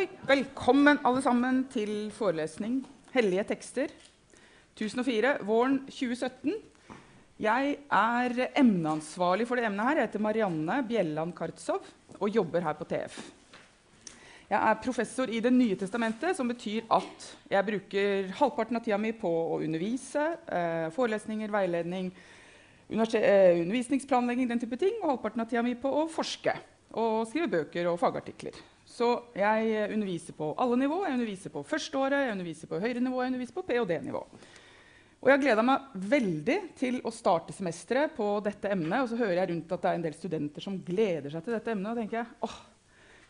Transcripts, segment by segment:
Oi, velkommen alle sammen til forelesning 'Hellige tekster'. 1004, våren 2017. Jeg er emneansvarlig for det emnet her. Jeg heter Marianne Bjelland Kartsov og jobber her på TF. Jeg er professor i Det nye testamentet, som betyr at jeg bruker halvparten av tida mi på å undervise, eh, forelesninger, veiledning, eh, undervisningsplanlegging, den type ting, og halvparten av tida mi på å forske og skrive bøker og fagartikler. Så jeg underviser på alle nivå. Jeg underviser på førsteåret, jeg underviser på høyere nivå, jeg underviser på ph.d.-nivå. Og jeg har gleda meg veldig til å starte semesteret på dette emnet. Og så hører jeg rundt at det er en del studenter som gleder seg til dette emnet. Og tenker jeg, åh,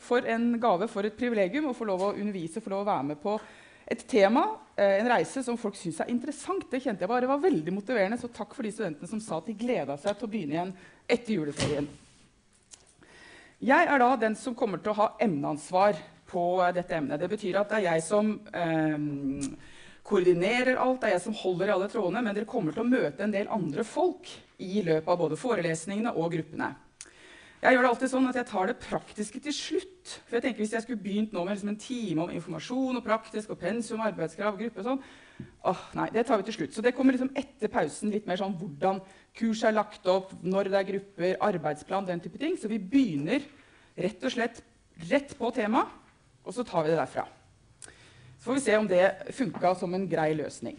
For en gave, for et privilegium å få lov å undervise, få lov å være med på et tema, eh, en reise som folk syns er interessant. Det kjente jeg bare var veldig motiverende. Så takk for de studentene som sa at de gleda seg til å begynne igjen etter juleferien. Jeg er da den som kommer til å ha emneansvar på dette emnet. Det betyr at det er jeg som eh, koordinerer alt, det er jeg som holder i alle trådene, men dere kommer til å møte en del andre folk i løpet av både forelesningene og gruppene. Jeg gjør det alltid sånn at jeg tar det praktiske til slutt. For jeg tenker Hvis jeg skulle begynt nå med liksom en time om informasjon og praktisk og pensum, arbeidskrav, gruppe og sånn, åh, nei, det tar vi til slutt. Så det kommer liksom etter pausen litt mer sånn hvordan kurs er lagt opp, når det er grupper, arbeidsplan, den type ting. Så vi begynner rett og slett rett på temaet, og så tar vi det derfra. Så får vi se om det funka som en grei løsning.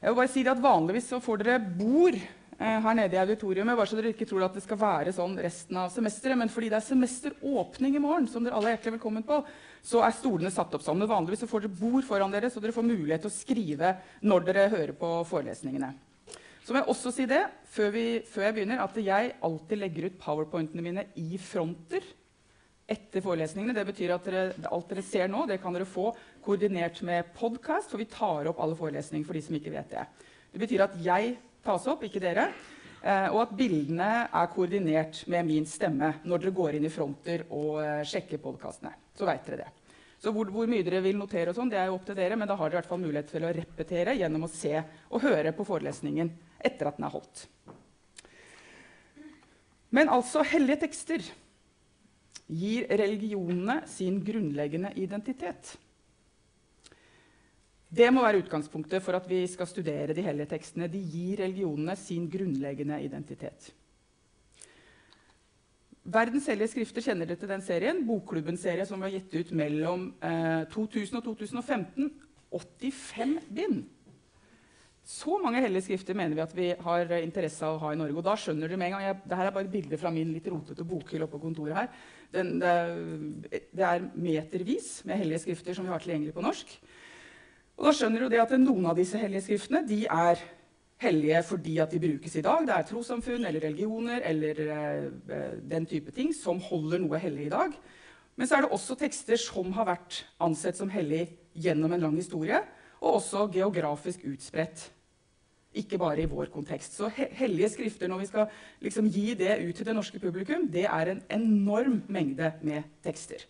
Jeg vil bare si at Vanligvis så får dere bord her nede i auditoriumet, bare så dere ikke tror at det skal være sånn resten av semesteret. Men fordi det er semesteråpning i morgen, som dere alle er hjertelig velkommen på, så er stolene satt opp sammen. Vanligvis så får dere bord foran dere, så dere får mulighet til å skrive når dere hører på forelesningene. Så må jeg også si det før, vi, før jeg begynner, at jeg alltid legger ut powerpointene mine i fronter etter forelesningene. Det betyr at dere, alt dere ser nå, det kan dere få koordinert med podkast, for vi tar opp alle forelesninger for de som ikke vet det. Det betyr at jeg tas opp, ikke dere. Eh, og at bildene er koordinert med min stemme når dere går inn i fronter og eh, sjekker podkastene. Så vet dere det. Så hvor, hvor, mye dere vil notere, og sånn, det er jo opp til dere, men da har dere i hvert fall mulighet til å repetere gjennom å se og høre på forelesningen etter at den er holdt. Men altså hellige tekster gir religionene sin grunnleggende identitet. Det må være utgangspunktet for at vi skal studere de hellige tekstene. De gir religionene sin grunnleggende identitet. Verdens hellige skrifter kjenner dere til den serien. Bokklubben-serie som var gitt ut mellom eh, 2000 og 2015. 85 bind. Så mange hellige skrifter mener vi at vi har interesse av å ha i Norge. Og da skjønner du med en gang, jeg, Dette er bare bilder fra min litt rotete bokhylle oppe på kontoret her. Den, det, det, er metervis med hellige skrifter som vi har tilgjengelig på norsk. Og da skjønner du at Noen av disse hellige skriftene er hellige fordi de brukes i dag. Det er trossamfunn eller religioner eller eh, den type ting som holder noe hellig i dag. Men så er det også tekster som har vært ansett som hellig gjennom en lang historie og også geografisk utspredt. Ikke bare i vår kontekst. Så hellige skrifter, når vi skal liksom gi det ut til det norske publikum, det er en enorm mengde med tekster.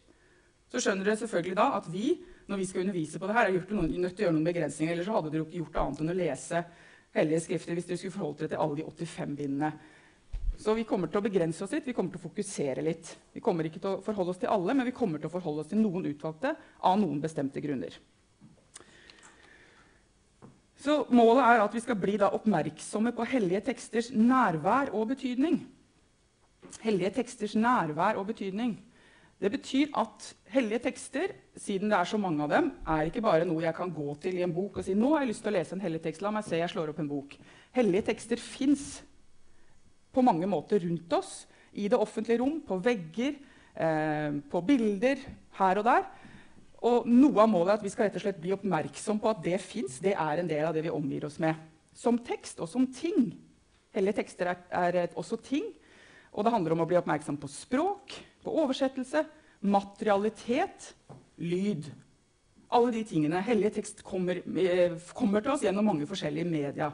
Så skjønner dere selvfølgelig da at vi når vi skal undervise på det her, er noen, nødt til å gjøre noen begrensninger. Ellers hadde dere ikke gjort annet enn å lese hellige skrifter hvis dere skulle forholdt dere til alle de 85 bindene. Så vi kommer til å begrense oss litt, vi kommer til å fokusere litt. Vi kommer ikke til å forholde oss til alle, men vi kommer til å forholde oss til noen utvalgte av noen bestemte grunner. Så Målet er at vi skal bli oppmerksomme på hellige teksters nærvær og betydning. Hellige teksters nærvær og betydning. Det betyr at hellige tekster, siden det er så mange av dem, er ikke bare noe jeg kan gå til i en bok og si nå har jeg lyst til å lese en hellig tekst. La meg se, jeg slår opp en bok. Hellige tekster fins på mange måter rundt oss. I det offentlige rom, på vegger, eh, på bilder, her og der. Og Noe av målet er at vi skal rett og slett bli oppmerksom på at det fins. Det er en del av det vi omgir oss med. Som tekst og som ting. Hellige tekster er, er også ting. Og det handler om å bli oppmerksom på språk, på oversettelse, materialitet, lyd. Alle de tingene. Hellige tekst kommer, eh, kommer til oss gjennom mange forskjellige media.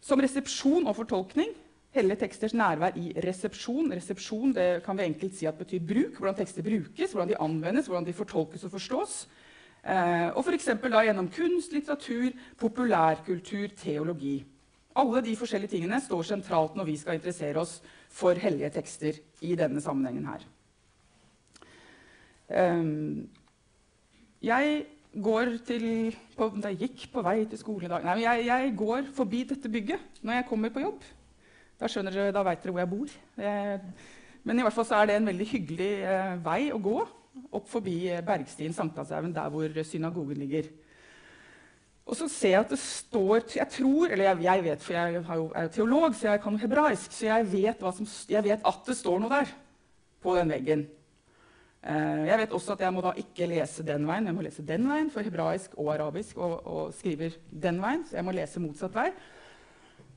Som resepsjon og fortolkning Hellige teksters nærvær i resepsjon. Resepsjon kan vi enkelt si at betyr bruk. Hvordan tekster brukes, hvordan de anvendes, hvordan de fortolkes og forstås. Eh, og f.eks. gjennom kunst, litteratur, populærkultur, teologi. Alle de forskjellige tingene står sentralt når vi skal interessere oss for hellige tekster i denne sammenhengen her. Um, jeg går til på, Jeg gikk på vei til skolen i dag. Nei, jeg, jeg, går forbi dette bygget når jeg kommer på jobb. Da skjønner dere, da veit dere hvor jeg bor. Jeg, men i hvert fall er det en veldig hyggelig eh, vei å gå opp forbi eh, Bergstien, Sankthanshaugen, der hvor synagogen ligger. Og så ser jeg at det står Jeg tror, eller jeg, jeg vet, for jeg jo, er jo teolog, så jeg kan hebraisk, så jeg vet, som, jeg vet, at det står noe der på den veggen. Eh, jeg vet også at jeg må da ikke lese den veien, jeg må lese den veien for hebraisk og arabisk. og, og skriver den veien, Så jeg må lese motsatt vei.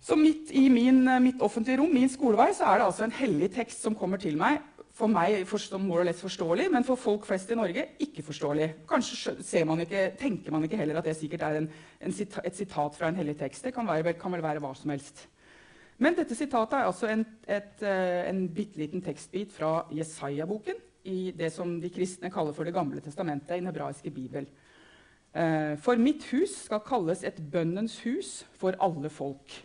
Så midt i min, eh, mitt offentlige rom, min skolevei, så er det altså en hellig tekst som kommer til meg. For meg som more forståelig, men for folk flest i Norge ikke forståelig. Kanskje man ikke, tenker man ikke heller at det sikkert er en, en sita, et sitat fra en hellig tekst. Det kan, være, kan, vel være hva som helst. Men dette sitatet er altså en, et, eh, en bitte liten tekstbit fra Jesaja-boken i det som de kristne kaller for Det gamle testamentet i den hebraiske bibel. Eh, for mitt hus skal kalles et bønnens hus for alle folk.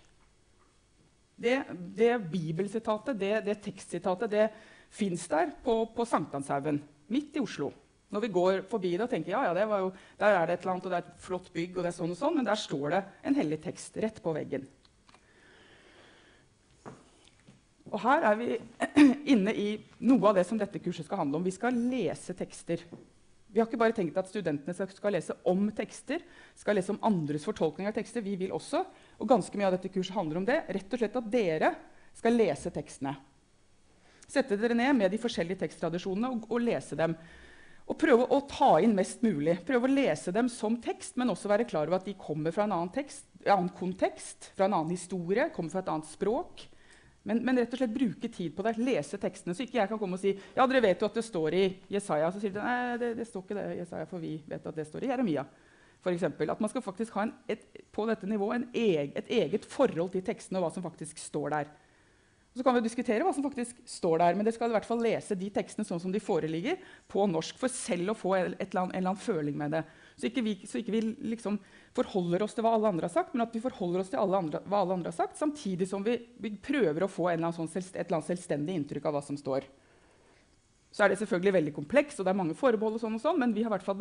Det, det bibelsitatet, det, det tekstsitatet, det fins der på, på Sankthanshaugen, midt i Oslo. Når vi går forbi det og tenker ja, ja, jo, der er det et eller annet, og det er et flott bygg, og det er sånn og sånn, men der står det en hellig tekst rett på veggen. Og her er vi inne i noe av det som dette kurset skal handle om. Vi skal lese tekster. Vi har ikke bare tenkt at studentene skal lese om tekster, skal lese om andres fortolkning av tekster. Vi vil også, og ganske mye av dette kurset handler om det, rett og slett at dere skal lese tekstene. Sette dere ned med de forskjellige teksttradisjonene og, og lese dem. Og prøve å ta inn mest mulig. Prøve å lese dem som tekst, men også være klar over at de kommer fra en annen, tekst, en annen kontekst, fra en annen historie, kommer fra et annet språk. Men, men, rett og slett bruke tid på det, lese tekstene, så ikke jeg kan komme og si ja, dere vet jo at det står i Jesaja. Så sier de nei, det, det står ikke det i Jesaja, for vi vet at det står i Jeremia. For eksempel. at man skal faktisk ha en, et, på dette nivået eg, et eget forhold til tekstene og hva som faktisk står der. Så kan vi diskutere hva som faktisk står der, men dere skal i hvert fall lese de tekstene sånn som de foreligger på norsk, for selv å få et, et, en eller annen føling med det. Så ikke vi, så ikke vi liksom forholder oss til hva alle andre har sagt, men at vi forholder oss til alle andre, hva alle andre har sagt, samtidig som vi, vi prøver å få eller sånn selvst, et eller annet selvstendig inntrykk av hva som står. Så er det selvfølgelig veldig kompleks, og det er mange forbehold, og sånn og sånn, men vi har hvert fall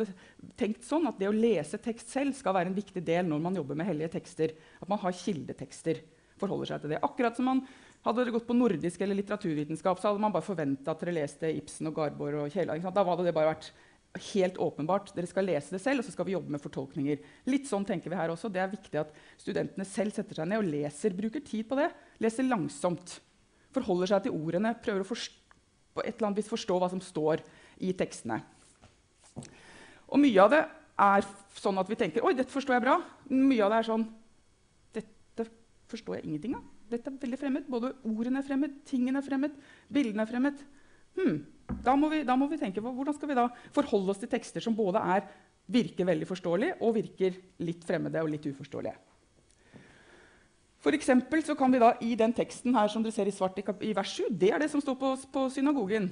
tenkt sånn at det å lese tekst selv skal være en viktig del når man jobber med hellige tekster. At man har kildetekster. forholder seg til det. Akkurat som man hadde dere gått på nordisk eller litteraturvitenskap, så hadde man bare forventa at dere leste Ibsen og Garborg og Kielland. Da hadde det bare vært helt åpenbart. Dere skal lese det selv, og så skal vi jobbe med fortolkninger. Litt sånn tenker vi her også. Det er viktig at studentene selv setter seg ned og leser. Bruker tid på det. Leser langsomt. Forholder seg til ordene. Prøver å på et eller annet vis forstå hva som står i tekstene. Og mye av det er sånn at vi tenker Oi, dette forstår jeg bra. Mye av det er sånn Dette forstår jeg ingenting av. Dette er veldig fremmed. Både ordene er fremmed, tingene er fremmed, bildene er fremmed. Hmm, da må, vi, da må vi tenke hvordan skal vi da forholde oss til tekster som både er, virker veldig forståelige og virker litt fremmede og litt uforståelige. For så kan vi da I den teksten her som dere ser i svart i, i vers 7, det er det som står på, på synagogen.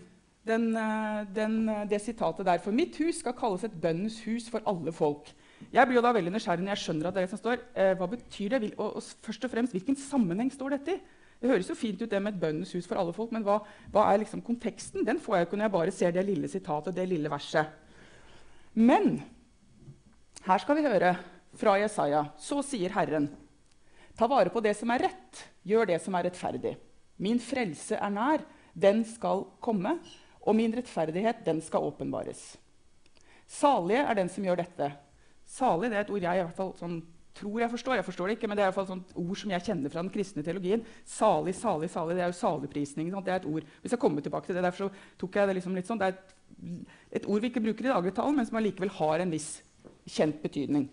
Den, eh, den, eh, det sitatet der. For mitt hus skal kalles et bønnens hus for alle folk. Jeg blir jo da veldig nysgjerrig når jeg skjønner at det som står. Eh, hva betyr det? Og, og, først og fremst, Hvilken sammenheng står dette i? Det høres jo fint ut det med et bøndenes hus for alle folk, men hva, hva er liksom konteksten? Den får jeg ikke når jeg bare ser det lille sitatet, det lille verset. Men her skal vi høre fra Jesaja. Så sier Herren. Ta vare på det som er rett, gjør det som er rettferdig. Min frelse er nær, den skal komme, og min rettferdighet, den skal åpenbares. Salige er den som gjør dette. Salig det er et ord jeg i hvert fall sånn tror jeg forstår. Jeg forstår det ikke, men det er i et ord som jeg kjenner fra den kristne teologien. Salig, salig, salig. Det er jo saligprisning. Det er et ord. Hvis jeg kommer tilbake til det, derfor tok jeg det liksom litt sånn. Det er et, et ord vi ikke bruker i dagligtalen, men som allikevel har en viss kjent betydning.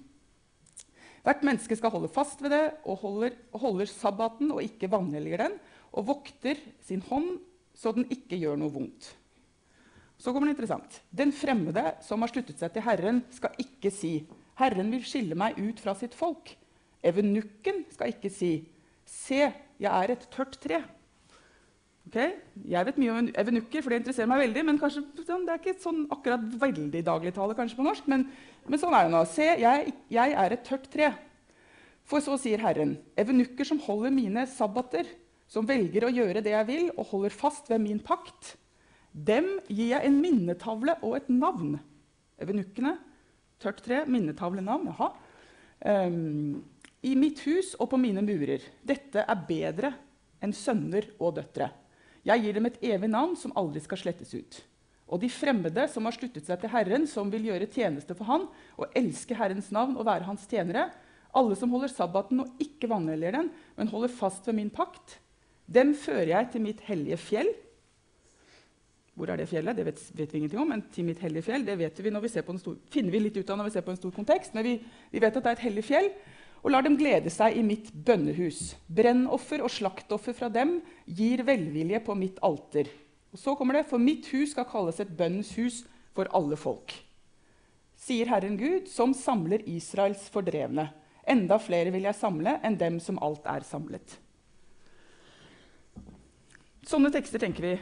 Hvert menneske skal holde fast ved det og holder, holder sabbaten og ikke vanhelliger den, og vokter sin hånd så den ikke gjør noe vondt. Så kommer det interessant. Den fremmede som har sluttet seg til Herren, skal ikke si Herren vil skille meg ut fra sitt folk. Evenukken skal ikke si, Se, jeg er et tørt tre. Okay? Jeg vet mye om evenukker, for det interesserer meg veldig. men kanskje, sånn, Det er ikke sånn akkurat veldig dagligtale kanskje på norsk, men, men, sånn er det nå. Se, jeg, jeg er et tørt tre. For så sier Herren, evenukker som holder mine sabbater, som velger å gjøre det jeg vil, og holder fast ved min pakt, Dem gir jeg en minnetavle og et navn. Evenukkene, tørt tre, minnetavlenavn. Jaha. Um, I mitt hus og på mine murer. Dette er bedre enn sønner og døtre. Jeg gir dem et evig navn som aldri skal slettes ut. Og de fremmede som har sluttet seg til Herren, som vil gjøre tjeneste for Han og elske Herrens navn og være Hans tjenere, alle som holder sabbaten og ikke vanhelliger den, men holder fast ved min pakt, dem fører jeg til mitt hellige fjell. Hvor er det fjellet? Det vet, vet, vi ingenting om. Men mitt hellige fjell det vi vi stor, finner vi litt ut av når vi ser på en stor kontekst. Men vi, vi vet at det er et hellig fjell. Og lar dem glede seg i mitt bønnehus. Brennoffer og slaktoffer fra dem gir velvilje på mitt alter. Og så kommer det, For mitt hus skal kalles et bønnens hus for alle folk. Sier Herren Gud, som samler Israels fordrevne. Enda flere vil jeg samle enn dem som alt er samlet. Sånne tekster tenker vi.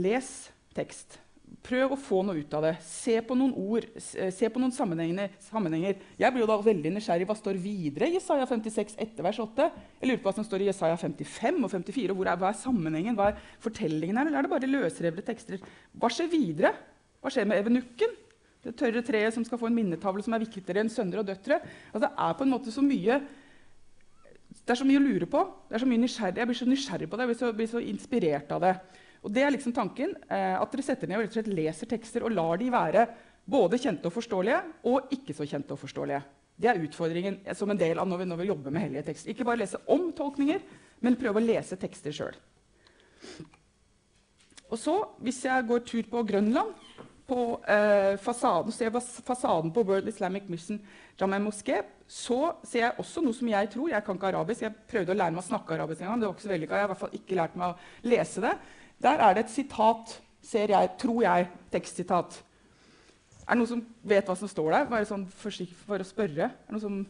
Les tekst. Prøv å få noe ut av det. Se på noen ord, se på noen sammenhenger. Jeg blir jo da veldig nysgjerrig. Hva står videre i Jesaja 56 etter vers 8? Jeg lurer på hva som står i Jesaja 55 og 54. og hvor er, Hva er sammenhengen? Hva er fortellingen her? Eller er det bare løsrevne tekster? Hva skjer videre? Hva skjer med evenukken? Det tørre treet som skal få en minnetavle som er viktigere enn sønner og døtre. Altså, det er på en måte så mye det er så mye å lure på. Det er så mye nysgjerrig. Jeg blir så nysgjerrig på det. Jeg blir så, blir så inspirert av det. Og det er liksom tanken. Eh, at dere setter ned og rett og slett leser tekster og lar de være både kjente og forståelige og ikke så kjente og forståelige. Det er utfordringen eh, som en del av når vi, når vi jobber med hellige tekster. Ikke bare lese om tolkninger, men prøve å lese tekster sjøl. Og så, hvis jeg går tur på Grønland på eh, fasaden, ser fasaden på World Islamic Mission Jamai moské, så ser jeg også noe som jeg tror Jeg kan ikke arabisk. Jeg prøvde å lære meg å snakke arabisk en gang. Det var ikke så veldig, Jeg har i hvert fall ikke lært meg å lese det. Der er det et sitat, ser jeg, tror jeg, tekstsitat. Er det noen som vet hva som står der? Bare sånn for, å spørre. Er det noen som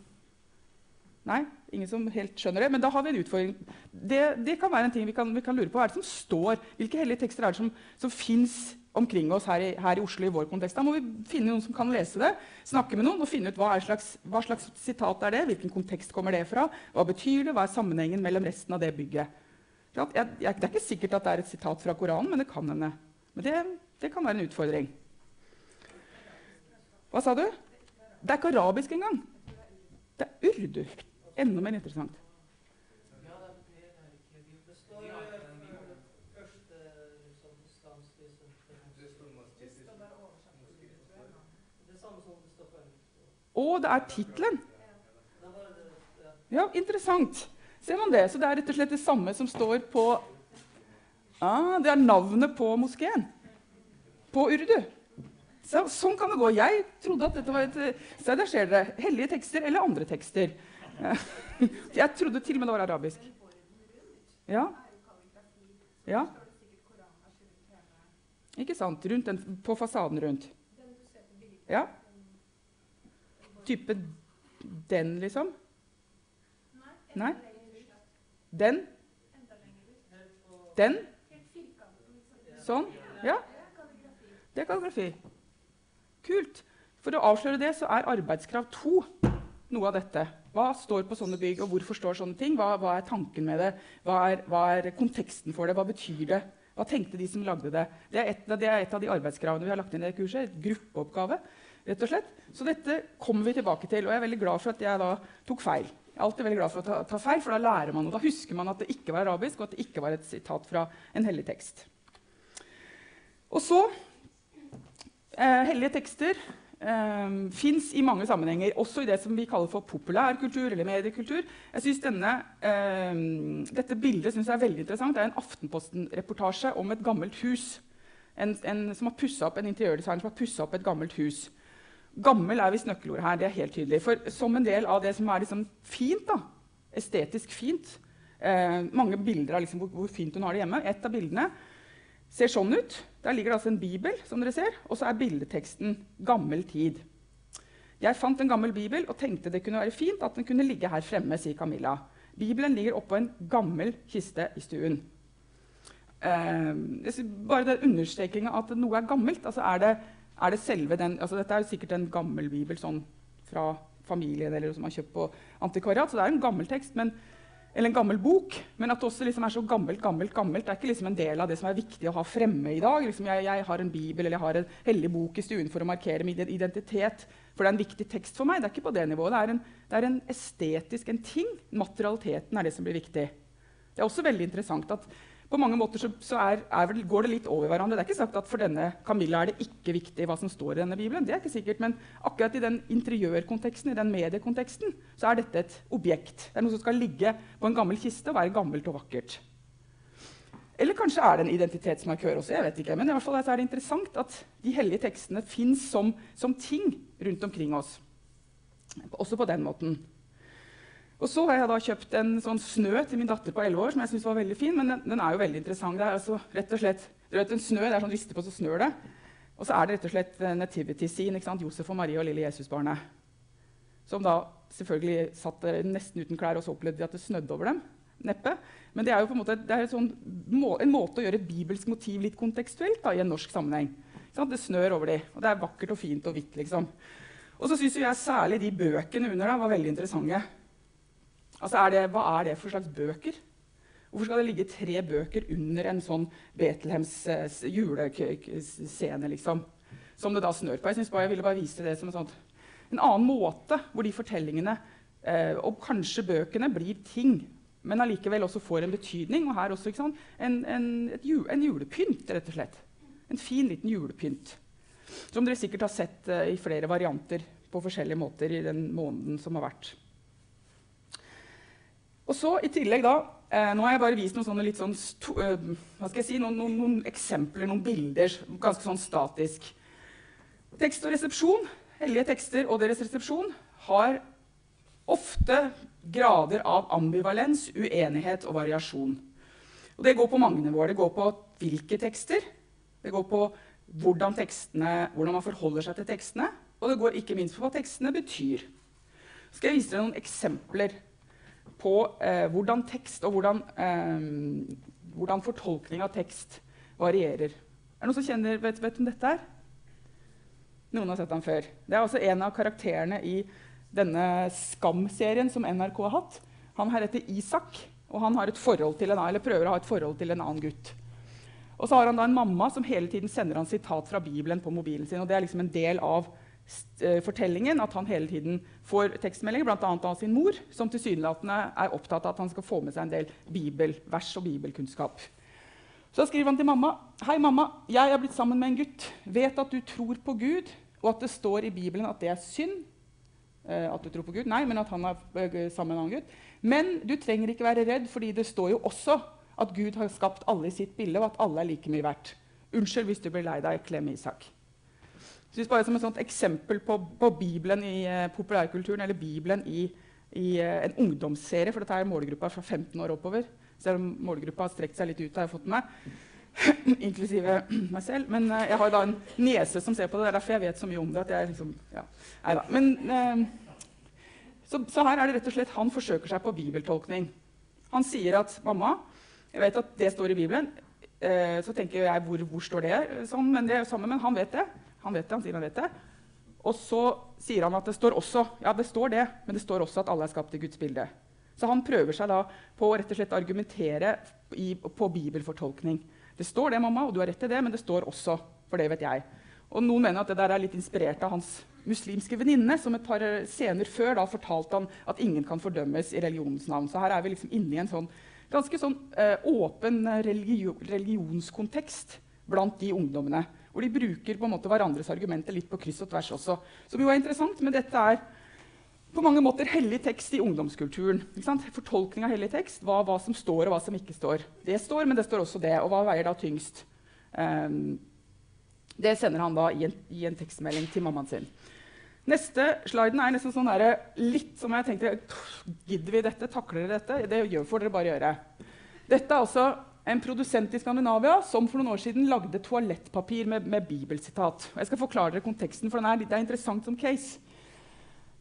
Nei? Ingen som helt skjønner det? Men da har vi en utfordring. Det, det kan være en ting vi kan, vi kan, lure på. Hva er det som står? Hvilke hellige tekster er det som, som fins omkring oss her i, her i, Oslo i vår kontekst? Da må vi finne noen som kan lese det, snakke med noen og finne ut hva, slags, hva slags sitat er det Hvilken kontekst kommer det fra? Hva betyr det? Hva er sammenhengen mellom resten av det bygget? Jeg, jeg, det er ikke sikkert at det er et sitat fra Koranen, men det kan hende. Men det, det kan være en utfordring. Hva sa du? Det er ikke arabisk engang. Det er urdu. Enda mer interessant. Og det er tittelen! Ja, interessant. Ser man det? Så det er rett og slett det samme som står på ah, Det er navnet på moskeen. På urdu. Så, sånn kan det gå. Jeg trodde at dette var et Se, der ser dere. Hellige tekster eller andre tekster. Jeg trodde til og med det var arabisk. Ja. ja. Ikke sant? Rundt den, på fasaden rundt. Ja. Type den, liksom? Nei? Den? Den? Sånn? Ja. Det er kalligrafi. Kult. For å avsløre det så er arbeidskrav 2 noe av dette. Hva står på sånne bygg, og hvorfor står sånne ting? Hva, hva er tanken med det? Hva er, hva er, konteksten for det? Hva betyr det? Hva tenkte de som lagde det? Det er, et, det er et av de arbeidskravene vi har lagt inn i det kurset. Et gruppeoppgave. rett og slett. Så dette kommer vi tilbake til. Og jeg er veldig glad for at jeg da tok feil. Jeg er alltid veldig glad for å ta, ta feil, for da lærer man, og da husker man at det ikke var arabisk, og at det ikke var et sitat fra en hellig tekst. Og så eh, Hellige tekster ehm, fins i mange sammenhenger, også i det som vi kaller for populærkultur eller mediekultur. Jeg synes denne, eh, Dette bildet synes jeg er veldig interessant. Det er en Aftenposten-reportasje om et gammelt hus. En, en, som har opp, en interiørdesigner som har pussa opp et gammelt hus. Gammel er visst nøkkelordet her. det er helt tydelig. For som en del av det som er liksom fint, da, estetisk fint eh, Mange bilder av liksom hvor, hvor, fint hun har det hjemme. Et av bildene ser sånn ut. Der ligger det altså en bibel, som dere ser, og så er bildeteksten 'gammel tid'. Jeg fant en gammel bibel og tenkte det kunne være fint at den kunne ligge her fremme. sier Camilla. Bibelen ligger oppå en gammel kiste i stuen. Eh, bare den understrekinga at noe er gammelt. altså er det, er det selve den, altså Dette er jo sikkert en gammel bibel sånn fra familien eller som har kjøpt på antikvariat, så det er en gammel tekst. Men eller en gammel bok, men at det også liksom er så gammelt, gammelt, gammelt. Det er ikke liksom en del av det som er viktig å ha fremme i dag. Liksom jeg, jeg, har en bibel eller jeg har en hellig bok i stuen for å markere min identitet. For det er en viktig tekst for meg. Det er ikke på det nivået. Det er en, det er en estetisk en ting. Materialiteten er det som blir viktig. Det er også veldig interessant at på mange måter så, så er, er, går det litt over hverandre. Det er ikke sagt at for denne Camilla er det ikke viktig hva som står i denne bibelen. det er ikke sikkert, Men akkurat i den interiørkonteksten, i den mediekonteksten, så er dette et objekt. Det er noe som skal ligge på en gammel kiste og være gammelt og vakkert. Eller kanskje er det en identitetsmarkør også. jeg vet ikke, Men i hvert fall er det interessant at de hellige tekstene fins som, som ting rundt omkring oss. Også på den måten. Og så har jeg da kjøpt en sånn snø til min datter på 11 år, som jeg syns var veldig fin. Men den, den, er jo veldig interessant. Det er altså rett og slett, du vet, en snø, det er sånn rister på, så snør det. Og så er det rett og slett nativity scene. ikke sant? Josef og Marie og lille Jesusbarnet. Som da selvfølgelig satt nesten uten klær, og så opplevde de at det snødde over dem. Neppe. Men det er jo på en måte er sånn, en måte å gjøre et bibelsk motiv litt kontekstuelt da, i en norsk sammenheng. Det snør over dem, og det er vakkert og fint og hvitt. liksom. Og så syns jeg særlig de bøkene under da, var veldig interessante. Altså, er det, hva er det for slags bøker? Hvorfor skal det ligge tre bøker under en sånn Betlehems eh, julescene, liksom? Som det da snør på. Jeg, bare, jeg ville bare vise det som en, sånn, en annen måte hvor de fortellingene eh, og kanskje bøkene blir ting, men allikevel også får en betydning. Og her også sant, en, en, jul, en, julepynt, rett og slett. En fin, liten julepynt. Som dere sikkert har sett eh, i flere varianter på forskjellige måter i den måneden som har vært. Og så i tillegg da, eh, Nå har jeg bare vist noen sånne litt sånn, eh, hva skal jeg si, noen, noen, noen, eksempler, noen bilder, ganske sånn statisk. Tekst og resepsjon, hellige tekster og deres resepsjon, har ofte grader av ambivalens, uenighet og variasjon. Og det går på mange nivåer. Det går på hvilke tekster, det går på hvordan, tekstene, hvordan man forholder seg til tekstene, og det går ikke minst på hva tekstene betyr. Så skal jeg vise dere noen eksempler på eh, hvordan tekst og hvordan, eh, hvordan, fortolkning av tekst varierer. Er det noen som kjenner, vet, vet om dette er? Noen har sett ham før. Det er også en av karakterene i denne Skam-serien som NRK har hatt. Han her heter Isak, og han har et til en, eller prøver å ha et forhold til en annen gutt. Og så har han da en mamma som hele tiden sender han sitat fra Bibelen på mobilen sin. og Det er liksom en del av fortellingen at han hele tiden får tekstmeldinger, bl.a. av sin mor, som tilsynelatende er opptatt av at han skal få med seg en del bibelvers og bibelkunnskap. Så skriver han til mamma. Hei, mamma. Jeg er blitt sammen med en gutt. Vet at du tror på Gud, og at det står i Bibelen at det er synd. Eh, at du tror på Gud? Nei, men at han er eh, sammen med en annen gutt. Men du trenger ikke være redd, fordi det står jo også at Gud har skapt alle i sitt bilde, og at alle er like mye verdt. Unnskyld hvis du blir lei deg, klem Isak. Synes bare Som et eksempel på, på Bibelen i eh, populærkulturen, eller Bibelen i, i eh, en ungdomsserie, for dette er målgruppa fra 15 år oppover. Selv om målgruppa har strekt seg litt ut, har jeg fått med. Inklusive meg selv. Men eh, jeg har da en niese som ser på det. Det er derfor jeg vet så mye om det. at jeg liksom, ja. Neida. Men, så, så, her er det rett og slett han forsøker seg på bibeltolkning. Han sier at 'mamma, jeg vet at det står i Bibelen'. så tenker jeg hvor, hvor står det sånn, men det er jo sammen, men han vet det. Han vet det, han sier han vet det. Og så sier han at det står også ja det står det, men det står også at alle er skapt i Guds bilde. Så han prøver seg da på å rett og slett argumentere i, på bibelfortolkning. Det står det, mamma, og du har rett til det, men det står også. For det vet jeg. Og Noen mener at det der er litt inspirert av hans muslimske venninne, som et par scener før da fortalte han at ingen kan fordømmes i religionens navn. Så her er vi liksom inne i en sånn, ganske sånn eh, åpen religio religionskontekst blant de ungdommene. Hvor de bruker på en måte hverandres argumenter litt på kryss og tvers også. Som jo er interessant, men dette er på mange måter hellig tekst i ungdomskulturen. Fortolkning av hellig tekst, hva, hva, som står og hva som ikke står. Det står, men det står også det. Og hva veier da tyngst? Um, det sender han da i en, i en, tekstmelding til mammaen sin. Neste sliden er nesten sånn der, litt som jeg tenkte Gidder vi dette? Takler dere dette? Det får dere bare gjøre. Dette er også en produsent i Skandinavia som for noen år siden lagde toalettpapir med, med bibelsitat. Jeg skal forklare dere konteksten, for er, det er interessant som case.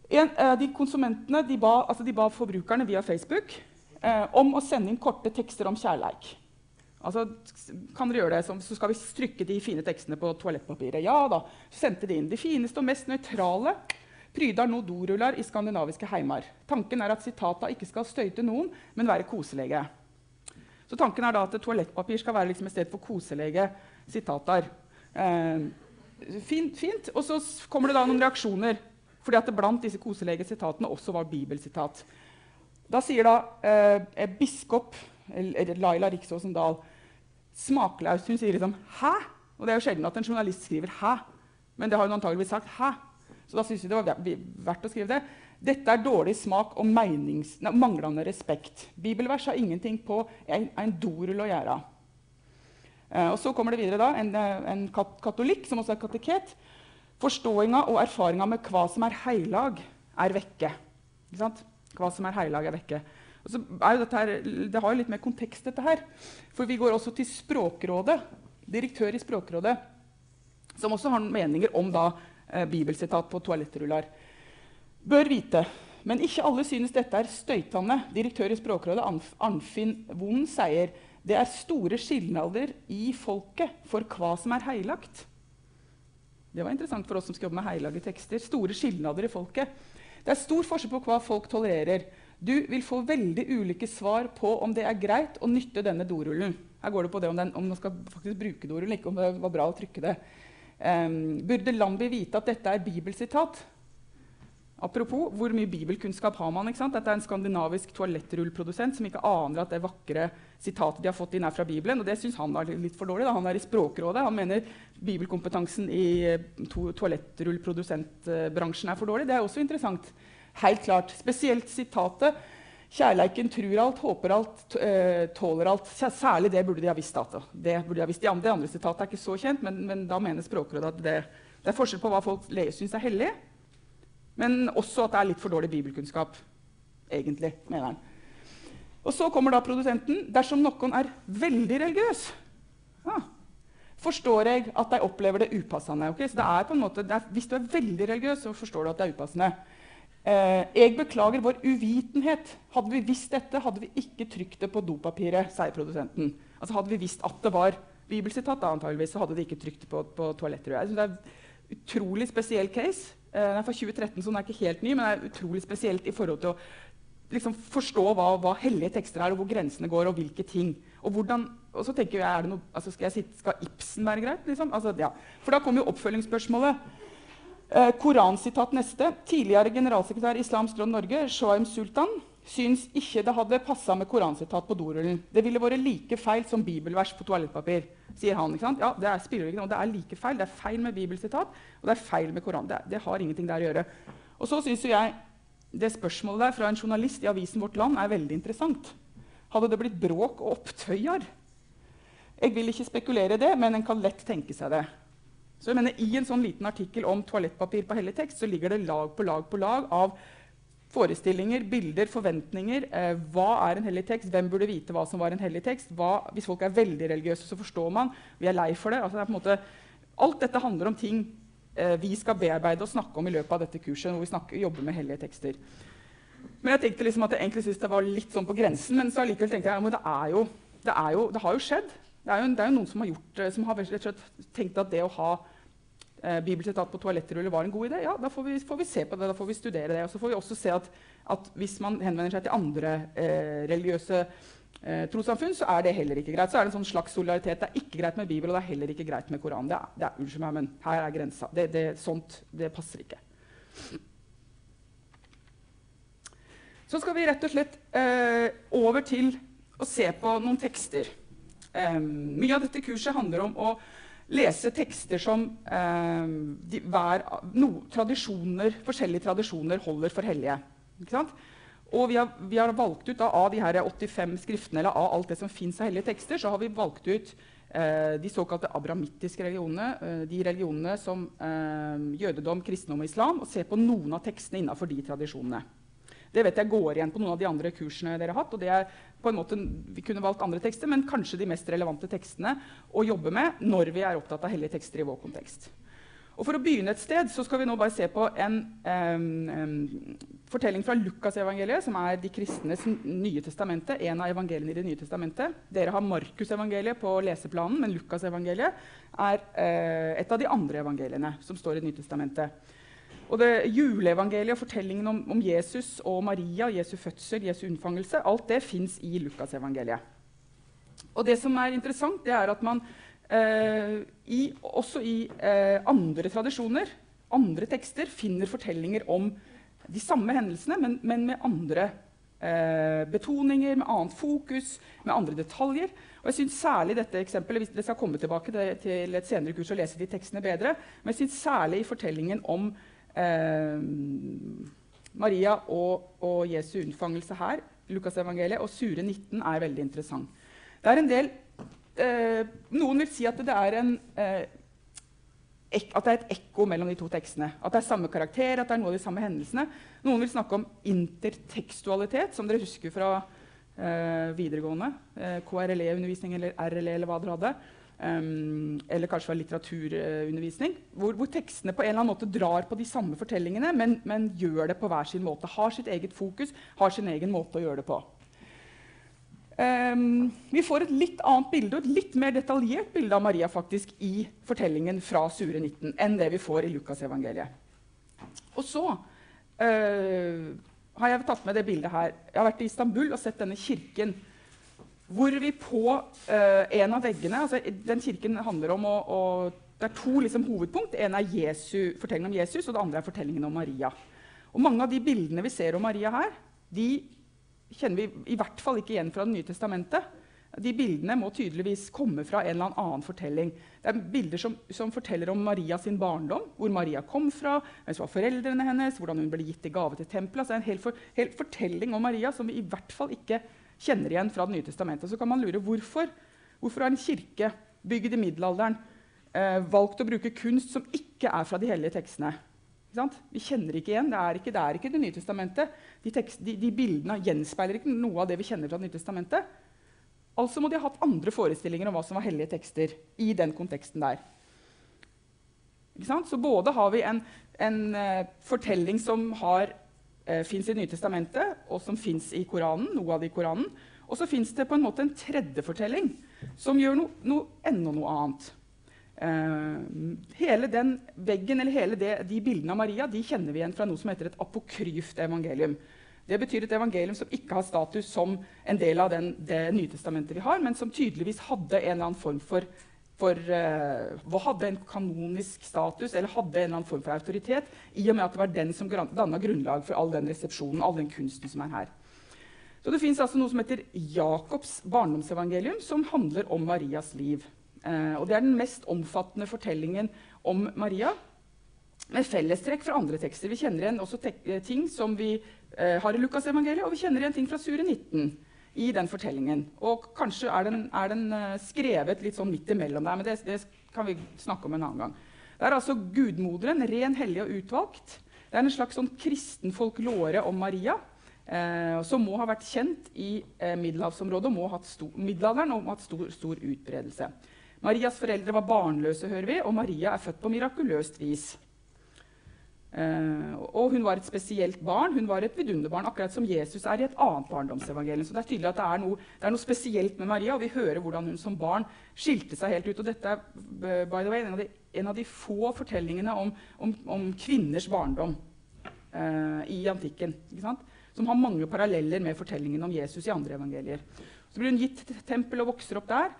En, eh, de konsumentene de ba, altså de ba, forbrukerne via Facebook eh, om å sende inn korte tekster om kjærleik. Altså, kan dere gjøre det, så skal vi strykke de fine tekstene på toalettpapiret. Ja da, så sendte de inn de fineste og mest nøytrale Prydar nå doruller i skandinaviske heimer. Tanken er at sitata ikke skal støyte noen, men være koselige. Så tanken er da at toalettpapir skal være liksom et sted for koselege sitater. Eh, fint, fint. Og så kommer det da noen reaksjoner, fordi at det blant disse koselege sitatene også var bibelsitat. Da sier da eh, biskop Laila Riksåsen Dahl smakløst. Hun sier liksom 'hæ?' Og det er jo sjelden at en journalist skriver 'hæ', men det har hun antageligvis sagt 'hæ'. Så da syns vi det var verdt å skrive det. Dette er dårlig smak og menings, nei, manglende respekt. Bibelvers har ingenting på en, en dorull å gjøre. Eh, og så kommer det videre da, en, en katolikk som også er kateket. Forståinga og erfaringa med hva som er heilag, er vekke. Hva som er heilag, er vekke. Er her, det har jo litt mer kontekst, dette her. For vi går også til Språkrådet, direktør i Språkrådet, som også har meninger om da, eh, bibelsitat på toalettruller. Bør vite, men ikke alle synes dette er støytende. Direktør i Språkrådet, Arnfinn Vonden sier det er store skilnader i folket for hva som er heilagt. Det var interessant for oss som skal jobbe med heilage tekster. Store skilnader i folket. Det er stor forskjell på hva folk tolererer. Du vil få veldig ulike svar på om det er greit å nytte denne dorullen. Her går det på det om, den, om man skal faktisk bruke dorullen, ikke om det var bra å trykke det. Um, burde Lambi vite at dette er bibelsitat? Apropos, hvor mye bibelkunnskap har man? Dette er en skandinavisk toalettrullprodusent som ikke aner at det vakre sitatet de har fått inn, er fra Bibelen. Og det syns han er litt for dårlig. Da. Han er i Språkrådet. Han mener bibelkompetansen i eh, to toalettrullprodusentbransjen er for dårlig. Det er også interessant. Helt klart. Spesielt sitatet 'Kjærleiken trur alt, håper alt, eh, tåler alt'. Særlig det burde de ha visst. Altså. Det de ha visst. De andre, andre sitatet er ikke så kjent, men, men da mener Språkrådet at det, det, er forskjell på hva folk syns er hellig, men også at det er litt for dårlig bibelkunnskap. Egentlig, mener han. Og så kommer da produsenten. Dersom noen er veldig religiøs, ja, forstår jeg at de opplever det upassende. Okay? Så det er på en måte, er, Hvis du er veldig religiøs, så forstår du at det er upassende. Eh, jeg beklager vår uvitenhet. Hadde vi visst dette, hadde vi ikke trykt det på dopapiret, sier produsenten. Altså Hadde vi visst at det var bibelsitat, antageligvis, så hadde de ikke trykt det på, på toaletter. Det er en utrolig spesiell case. Eh, den er fra 2013, så den er ikke helt ny, men det er utrolig spesielt i forhold til å liksom, forstå hva, hva, hellige tekster er, og hvor grensene går, og hvilke ting. Og, hvordan, og så tenker jeg, noe, altså skal, sitte, skal, Ibsen være greit? Liksom? Altså, ja. For da kommer jo oppfølgingsspørsmålet. Eh, koransitat neste. Tidligere generalsekretær i Islamsk Råd Norge, Shoaim Sultan, syns ikke det hadde passa med koransitat på dorullen. Det ville vært like feil som bibelvers på toalettpapir. sier han. ikke sant? Ja, Det er, spiller ikke noe. Det er like feil. Det er feil med bibelsitat, og det er feil med Koran. Det, det har ingenting der å gjøre. Og så syns jeg det spørsmålet der fra en journalist i avisen Vårt Land er veldig interessant. Hadde det blitt bråk og opptøyer? Jeg vil ikke spekulere det, men en kan lett tenke seg det. Så jeg mener, I en sånn liten artikkel om toalettpapir på hellig så ligger det lag på lag på lag av forestillinger, bilder, forventninger. Eh, hva er en hellig tekst? Hvem burde vite hva som var en hellig tekst? Hva, hvis folk er veldig religiøse, så forstår man. Vi er lei for det. Altså, det måte, alt dette handler om ting eh, vi skal bearbeide og snakke om i løpet av dette kurset. hvor vi snakker, jobber med hellige tekster. Men jeg tenkte liksom at jeg egentlig syntes det var litt sånn på grensen. Men så allikevel tenkte jeg at det, det, det har jo skjedd. Det er jo, det er jo noen som har, gjort, eh, som har tenkt at det å ha eh, bibelsitat på toalettruller var en god idé, ja, da får vi, får vi, se på det. da får vi studere det. Og så får vi også se at, at hvis man henvender seg til andre eh, religiøse eh, trossamfunn, så er det heller ikke greit. Så er det en sånn slags solidaritet. Det er ikke greit med Bibel, og det er heller ikke greit med Koranen. Det er, det er, unnskyld meg, men her er grensa. Det, det, sånt det passer ikke. Så skal vi rett og slett eh, over til å se på noen tekster. Eh, mye av dette kurset handler om å lese tekster som eh, de, hver, no, tradisjoner, forskjellige tradisjoner holder for hellige. Og vi har, vi har, valgt ut da, Av de her 85 skriftene, eller av alt det som fins av hellige tekster, så har vi valgt ut eh, de såkalte abramittiske religionene. Eh, de religionene som eh, jødedom, kristendom og islam. Og se på noen av tekstene innafor de tradisjonene. Det vet jeg går igjen på noen av de andre kursene dere har hatt. og det er på en måte, Vi kunne valgt andre tekster, men kanskje de mest relevante tekstene å jobbe med når vi er opptatt av hellige tekster i vår kontekst. Og For å begynne et sted så skal vi nå bare se på en um, um, fortelling fra Lukasevangeliet, som er de kristnes nye testamente, en av evangeliene i Det nye testamentet. Dere har Markusevangeliet på leseplanen, men Lukasevangeliet er uh, et av de andre evangeliene som står i Det nye testamentet. Og det Juleevangeliet og fortellingen om, om, Jesus og Maria, Jesu fødsel, Jesu unnfangelse, alt det fins i Lukasevangeliet. Og det som er interessant, det er at man eh, i, også i eh, andre tradisjoner, andre tekster, finner fortellinger om de samme hendelsene, men, men med andre eh, betoninger, med annet fokus, med andre detaljer. Og jeg synes særlig dette eksempelet, hvis Dere skal komme tilbake til, et senere kurs og lese de tekstene bedre. Men jeg synes særlig i fortellingen om Maria og, og, Jesu unnfangelse her, Lukasevangeliet, og Sure 19 er veldig interessant. Det er en del eh, Noen vil si at det en eh, at det er et ekko mellom de to tekstene. At det er samme karakter, at det er noe av de samme hendelsene. Noen vil snakke om intertekstualitet, som dere husker fra eh, videregående. Eh, KRLE-undervisning eller RLE eller hva dere hadde. Um, eller kanskje fra litteraturundervisning, hvor, hvor, tekstene på en eller annen måte drar på de samme fortellingene, men, men, gjør det på hver sin måte. Har sitt eget fokus, har sin egen måte å gjøre det på. Um, vi får et litt annet bilde, og et litt mer detaljert bilde av Maria faktisk i fortellingen fra Sure 19 enn det vi får i Lukasevangeliet. Og så uh, har jeg tatt med det bildet her. Jeg har vært i Istanbul og sett denne kirken hvor vi på uh, en av veggene altså Den kirken handler om å, å Det er to liksom, hovedpunkt. En er Jesu, fortellingen om Jesus, og det andre er fortellingen om Maria. Og Mange av de bildene vi ser om Maria her, de kjenner vi i hvert fall ikke igjen fra Det nye testamentet. De bildene må tydeligvis komme fra en eller annen fortelling. Det er bilder som, som forteller om Maria sin barndom, hvor Maria kom fra, hvem som var foreldrene hennes, hvordan hun ble gitt i gave til tempelet. Altså en hel, for, hel fortelling om Maria som vi i hvert fall ikke kjenner igjen fra Det nye testamentet. Så kan man lure hvorfor. Hvorfor har en kirke bygd i middelalderen eh, valgt å bruke kunst som ikke er fra de hellige tekstene? Vi kjenner ikke igjen. Det er ikke, det er ikke Det nye testamentet. De, tekst, de, de, bildene gjenspeiler ikke noe av det vi kjenner fra Det nye testamentet. Altså må de ha hatt andre forestillinger om hva som var hellige tekster i den konteksten der. Så både har vi en, en uh, fortelling som har eh, fins i Det nye testamentet, og som fins i Koranen, noe av det i Koranen. Og så fins det på en måte en tredje fortelling som gjør no, no, enda noe annet. Eh, hele den veggen, eller hele det, de bildene av Maria de kjenner vi igjen fra noe som heter et apokryft evangelium. Det betyr et evangelium som ikke har status som en del av den, det Nytestamentet vi har, men som tydeligvis hadde en eller annen form for for uh, hadde en kanonisk status eller hadde en eller annen form for autoritet, i og med at det var den som danna grunnlag for all den resepsjonen, all den kunsten som er her. Så Det fins altså noe som heter Jakobs barndomsevangelium, som handler om Marias liv. Uh, og Det er den mest omfattende fortellingen om Maria, med fellestrekk fra andre tekster. Vi kjenner igjen også ting som vi uh, har i Lukasevangeliet, og vi kjenner igjen ting fra Sure 19 i den fortellingen. Og kanskje er den, er den uh, skrevet litt sånn midt imellom der, men det, det, kan vi snakke om en annen gang. Det er altså gudmoderen, ren, hellig og utvalgt. Det er en slags sånn kristen om Maria. Eh, som må ha vært kjent i eh, middelhavsområdet og må ha hatt stor, middelalderen og må ha hatt stor, stor utbredelse. Marias foreldre var barnløse, hører vi, og Maria er født på mirakuløst vis. Uh, og hun var et spesielt barn. Hun var et vidunderbarn, akkurat som Jesus er i et annet barndomsevangelium. Så det er tydelig at det er, noe, det er, noe, spesielt med Maria, og vi hører hvordan hun som barn skilte seg helt ut. Og dette er by the way, en, av de, en av de få fortellingene om, om, om kvinners barndom uh, i antikken. Som har mange paralleller med fortellingen om Jesus i andre evangelier. Så blir hun gitt til tempel og vokser opp der.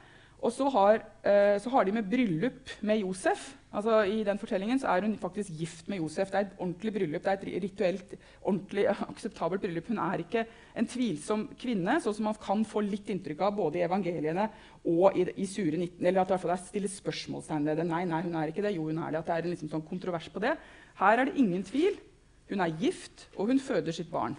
Og så har, uh, så har de med bryllup med Josef. Altså, I den fortellingen er hun faktisk gift med Josef. Det er et ordentlig bryllup, det er et rituelt ordentlig akseptabelt bryllup. Hun er ikke en tvilsom kvinne, sånn som man kan få litt inntrykk av både i evangeliene og i, i Sure 19. Eller at det stilles spørsmålstegn ved det. Nei, nei, hun er ikke det. Jo, hun er det. At det er en liksom sånn kontrovers på det. Her er det ingen tvil. Hun er gift, og hun føder sitt barn.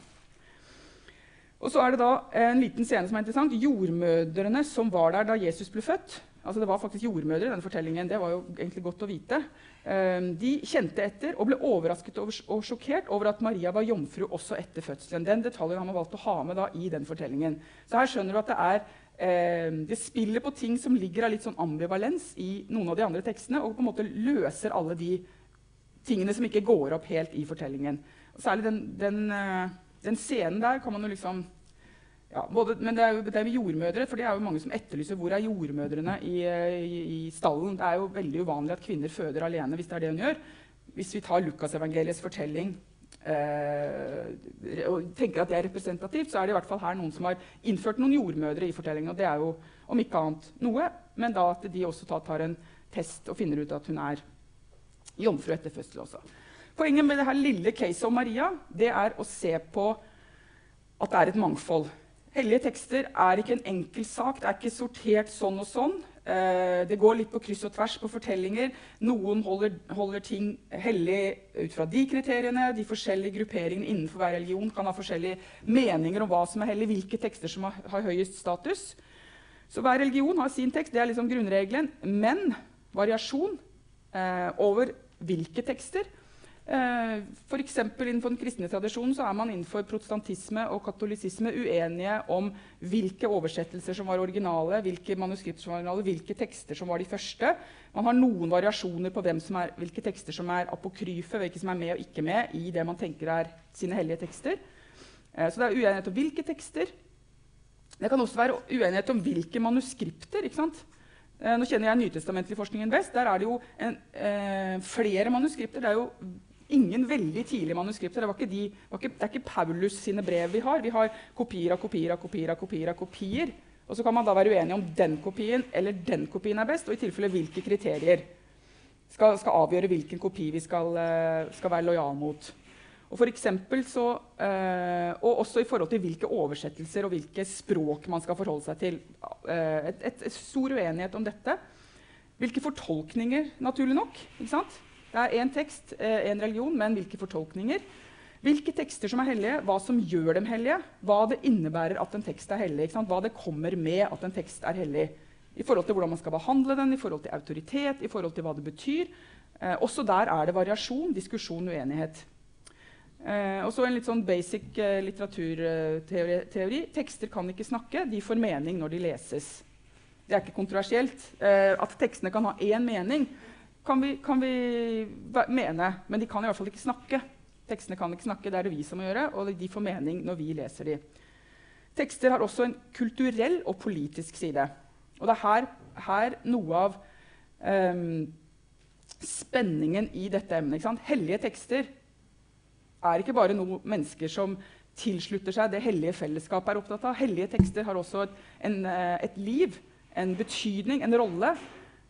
Og så er det da en liten scene som er interessant. Jordmødrene som var der da Jesus ble født, Altså det var faktisk jordmødre i denne fortellingen. Det var jo egentlig godt å vite. Um, de kjente etter og ble overrasket og sjokkert over at Maria var jomfru også etter fødselen. Den detaljen har man valgt å ha med da, i den fortellingen. Så her skjønner du at det er um, det spiller på ting som ligger av litt sånn ambivalens i noen av de andre tekstene, og på en måte løser alle de tingene som ikke går opp helt i fortellingen. Særlig den, den, uh, den scenen der kan man jo liksom ja, både, men det er jo det er jordmødre, for det er jo mange som etterlyser hvor er jordmødrene i, i, i, stallen. Det er jo veldig uvanlig at kvinner føder alene hvis det er det hun gjør. hvis vi tar Lukasevangeliets fortelling eh, og tenker at det er representativt, så er det i hvert fall her noen som har innført noen jordmødre i fortellingen. Og det er jo om ikke annet noe, men da at de også tar en test og finner ut at hun er jomfru etter fødsel også. Poenget med det her lille caset om Maria det er å se på at det er et mangfold. Hellige tekster er ikke en enkel sak. Det er ikke sortert sånn og sånn. Eh, det går litt på kryss og tvers på fortellinger. Noen holder, holder, ting hellig ut fra de kriteriene. De forskjellige grupperingene innenfor hver religion kan ha forskjellige meninger om hva som er hellig, hvilke tekster som har, har høyest status. Så hver religion har sin tekst. Det er liksom grunnregelen. Men variasjon eh, over hvilke tekster Eh, F.eks. innenfor den kristne tradisjonen så er man innenfor protestantisme og katolisisme uenige om hvilke oversettelser som var originale, hvilke manuskripter som var originale, hvilke tekster som var de første. Man har noen variasjoner på er, hvilke tekster som er apokryfe, hvilke som er med og ikke med i det man tenker er sine hellige tekster. Eh, så det er uenighet om hvilke tekster. Det kan også være uenighet om hvilke manuskripter. ikke sant? Eh, nå kjenner jeg nytestamentlig forskningen best. Der er det jo en, flere manuskripter. Det er jo ingen veldig tidlige manuskripter. Det, de, ikke, det, er ikke Paulus sine brev vi har. Vi har kopier av kopier av kopier av kopier. av kopier. Og så kan man da være uenig om den kopien eller den kopien er best, og i tilfelle hvilke kriterier skal, skal avgjøre hvilken kopi vi skal, eh, skal være lojal mot. Og, for så, øh, og også i forhold til hvilke oversettelser og hvilke språk man skal forholde seg til. Et, et, et, stor uenighet om dette. Hvilke fortolkninger, naturlig nok. ikke sant? Det er én tekst, én eh, religion, men hvilke fortolkninger? Hvilke tekster som er hellige, hva som gjør dem hellige, hva det innebærer at en tekst er hellig. Hva det kommer med at en tekst er hellig. I forhold til hvordan man skal behandle den, i forhold til autoritet, i forhold til hva det betyr. Eh, også der er det variasjon, diskusjon, uenighet. Eh, og så en litt sånn basic eh, litteraturteori. Tekster kan ikke snakke, de får mening når de leses. Det er ikke kontroversielt. Eh, at tekstene kan ha én mening, kan vi, kan vi, mene, men de kan i hvert fall ikke snakke. Tekstene kan ikke snakke, det er det vi som må gjøre, og de får mening når vi leser de. Tekster har også en kulturell og politisk side. Og det er her, her noe av um, spenningen i dette emnet. Hellige tekster er ikke bare noe mennesker som tilslutter seg det hellige fellesskapet er opptatt av. Hellige tekster har også et, en, eh, et liv, en betydning, en rolle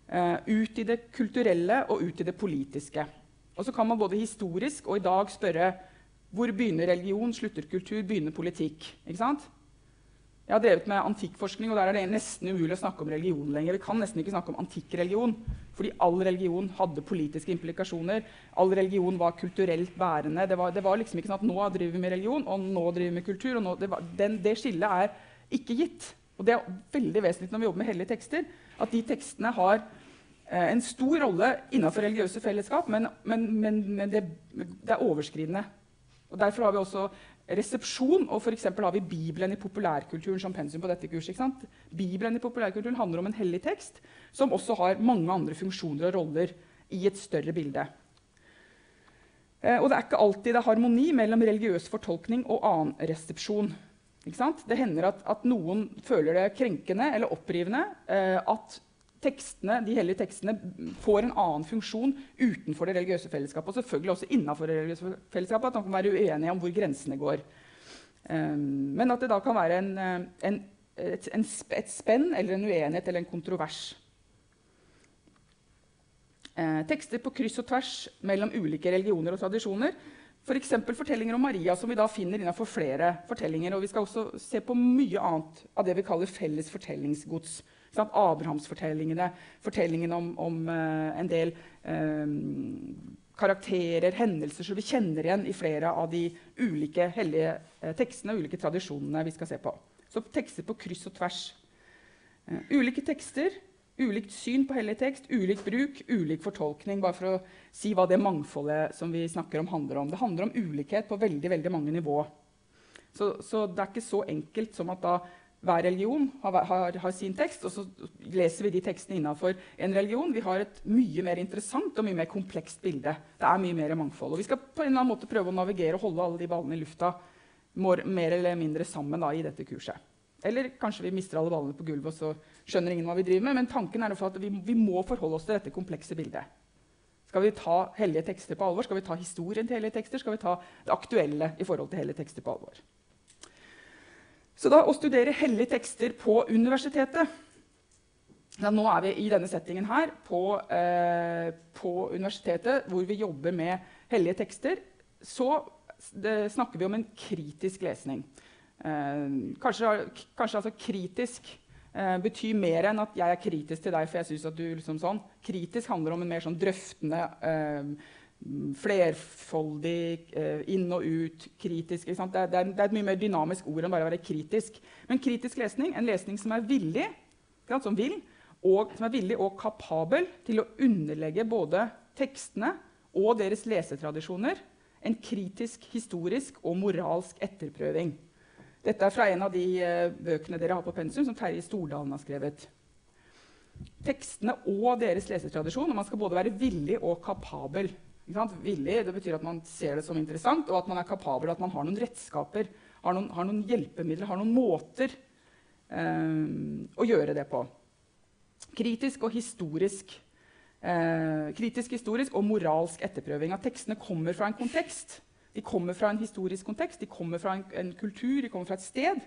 ut i det kulturelle og ut i det politiske. Og så kan man både historisk og i dag spørre hvor begynner religion, slutter kultur, begynner politikk? Ikke sant? Jeg har drevet med antikkforskning, og der er det nesten umulig å snakke om religion lenger. Vi kan nesten ikke snakke om antikk religion, fordi all religion hadde politiske implikasjoner. All religion var kulturelt bærende. Det var, det var liksom ikke sånn at nå driver vi med religion, og nå driver vi med kultur. nå, det, var, den, det skillet er ikke gitt. Og det er veldig vesentlig når vi jobber med hellige tekster, at de tekstene har eh, en stor rolle innenfor religiøse fellesskap, men, men, men, men det, det, er overskridende. Og Derfor har vi også resepsjon, og f.eks. har vi Bibelen i populærkulturen som pensum på dette kurset. Bibelen i populærkulturen handler om en hellig tekst som også har mange andre funksjoner og roller i et større bilde. Eh, og det er ikke alltid det er harmoni mellom religiøs fortolkning og annen resepsjon. Det hender at, at, noen føler det krenkende eller opprivende eh, at tekstene, de hellige tekstene får en annen funksjon utenfor det religiøse fellesskapet. Og selvfølgelig også innenfor det religiøse fellesskapet, at man kan være uenige om hvor grensene går. Um, men at det da kan være en, eh, en, et, en, et, spenn eller en uenighet eller en kontrovers. Uh, tekster på kryss og tvers mellom ulike religioner og tradisjoner F.eks. For fortellinger om Maria, som vi da finner innenfor flere fortellinger. Og vi skal også se på mye annet av det vi kaller felles fortellingsgods. Abrahamsfortellingene, fortellingen om, om uh, en del um, karakterer, hendelser som vi kjenner igjen i flere av de ulike hellige uh, tekstene og ulike tradisjonene vi skal se på. Så tekster på kryss og tvers. Ulike tekster Ulikt syn på hellig tekst, ulik bruk, ulik fortolkning. Bare for å si hva det mangfoldet som vi snakker om, handler om. Det handler om ulikhet på veldig, veldig mange nivå. Så, så det er ikke så enkelt som at da hver religion har, har, har, sin tekst, og så leser vi de tekstene innafor en religion. Vi har et mye mer interessant og mye mer komplekst bilde. Det er mye mer mangfold. Og vi skal på en eller annen måte prøve å navigere og holde alle de ballene i lufta mer, mer eller mindre sammen da, i dette kurset. Eller kanskje vi mister alle ballene på gulvet, og så skjønner ingen hva vi driver med. Men tanken er at vi, vi, må forholde oss til dette komplekse bildet. Skal vi ta hellige tekster på alvor? Skal vi ta historien til hellige tekster? Skal vi ta det aktuelle i forhold til hellige tekster på alvor? Så da å studere hellige tekster på universitetet ja, Nå er vi i denne settingen her på, eh, på universitetet hvor vi jobber med hellige tekster. Så det, snakker vi om en kritisk lesning. Eh, kanskje, kanskje altså kritisk eh, betyr mer enn at jeg er kritisk til deg. for jeg synes at du liksom sånn. Kritisk handler om en mer sånn drøftende, eh, flerfoldig, eh, inn og ut, kritisk. Det er, det, er, et mye mer dynamisk ord enn bare å være kritisk. Men kritisk lesning, en lesning som er villig, som vil, og som er villig og kapabel til å underlegge både tekstene og deres lesetradisjoner en kritisk, historisk og moralsk etterprøving. Dette er fra en av de uh, bøkene dere har på pensum, som Terje Stordalen har skrevet. Tekstene og deres lesetradisjon, og Man skal både være villig og kapabel. Villig det betyr at man ser det som interessant, og at man er kapabel, at man har noen redskaper, har noen, har noen hjelpemidler, har noen måter eh, å gjøre det på. Kritisk og historisk. Eh, kritisk, historisk og moralsk etterprøving. At tekstene kommer fra en kontekst de kommer fra en historisk kontekst, de kommer fra en, en kultur, de kommer fra et sted.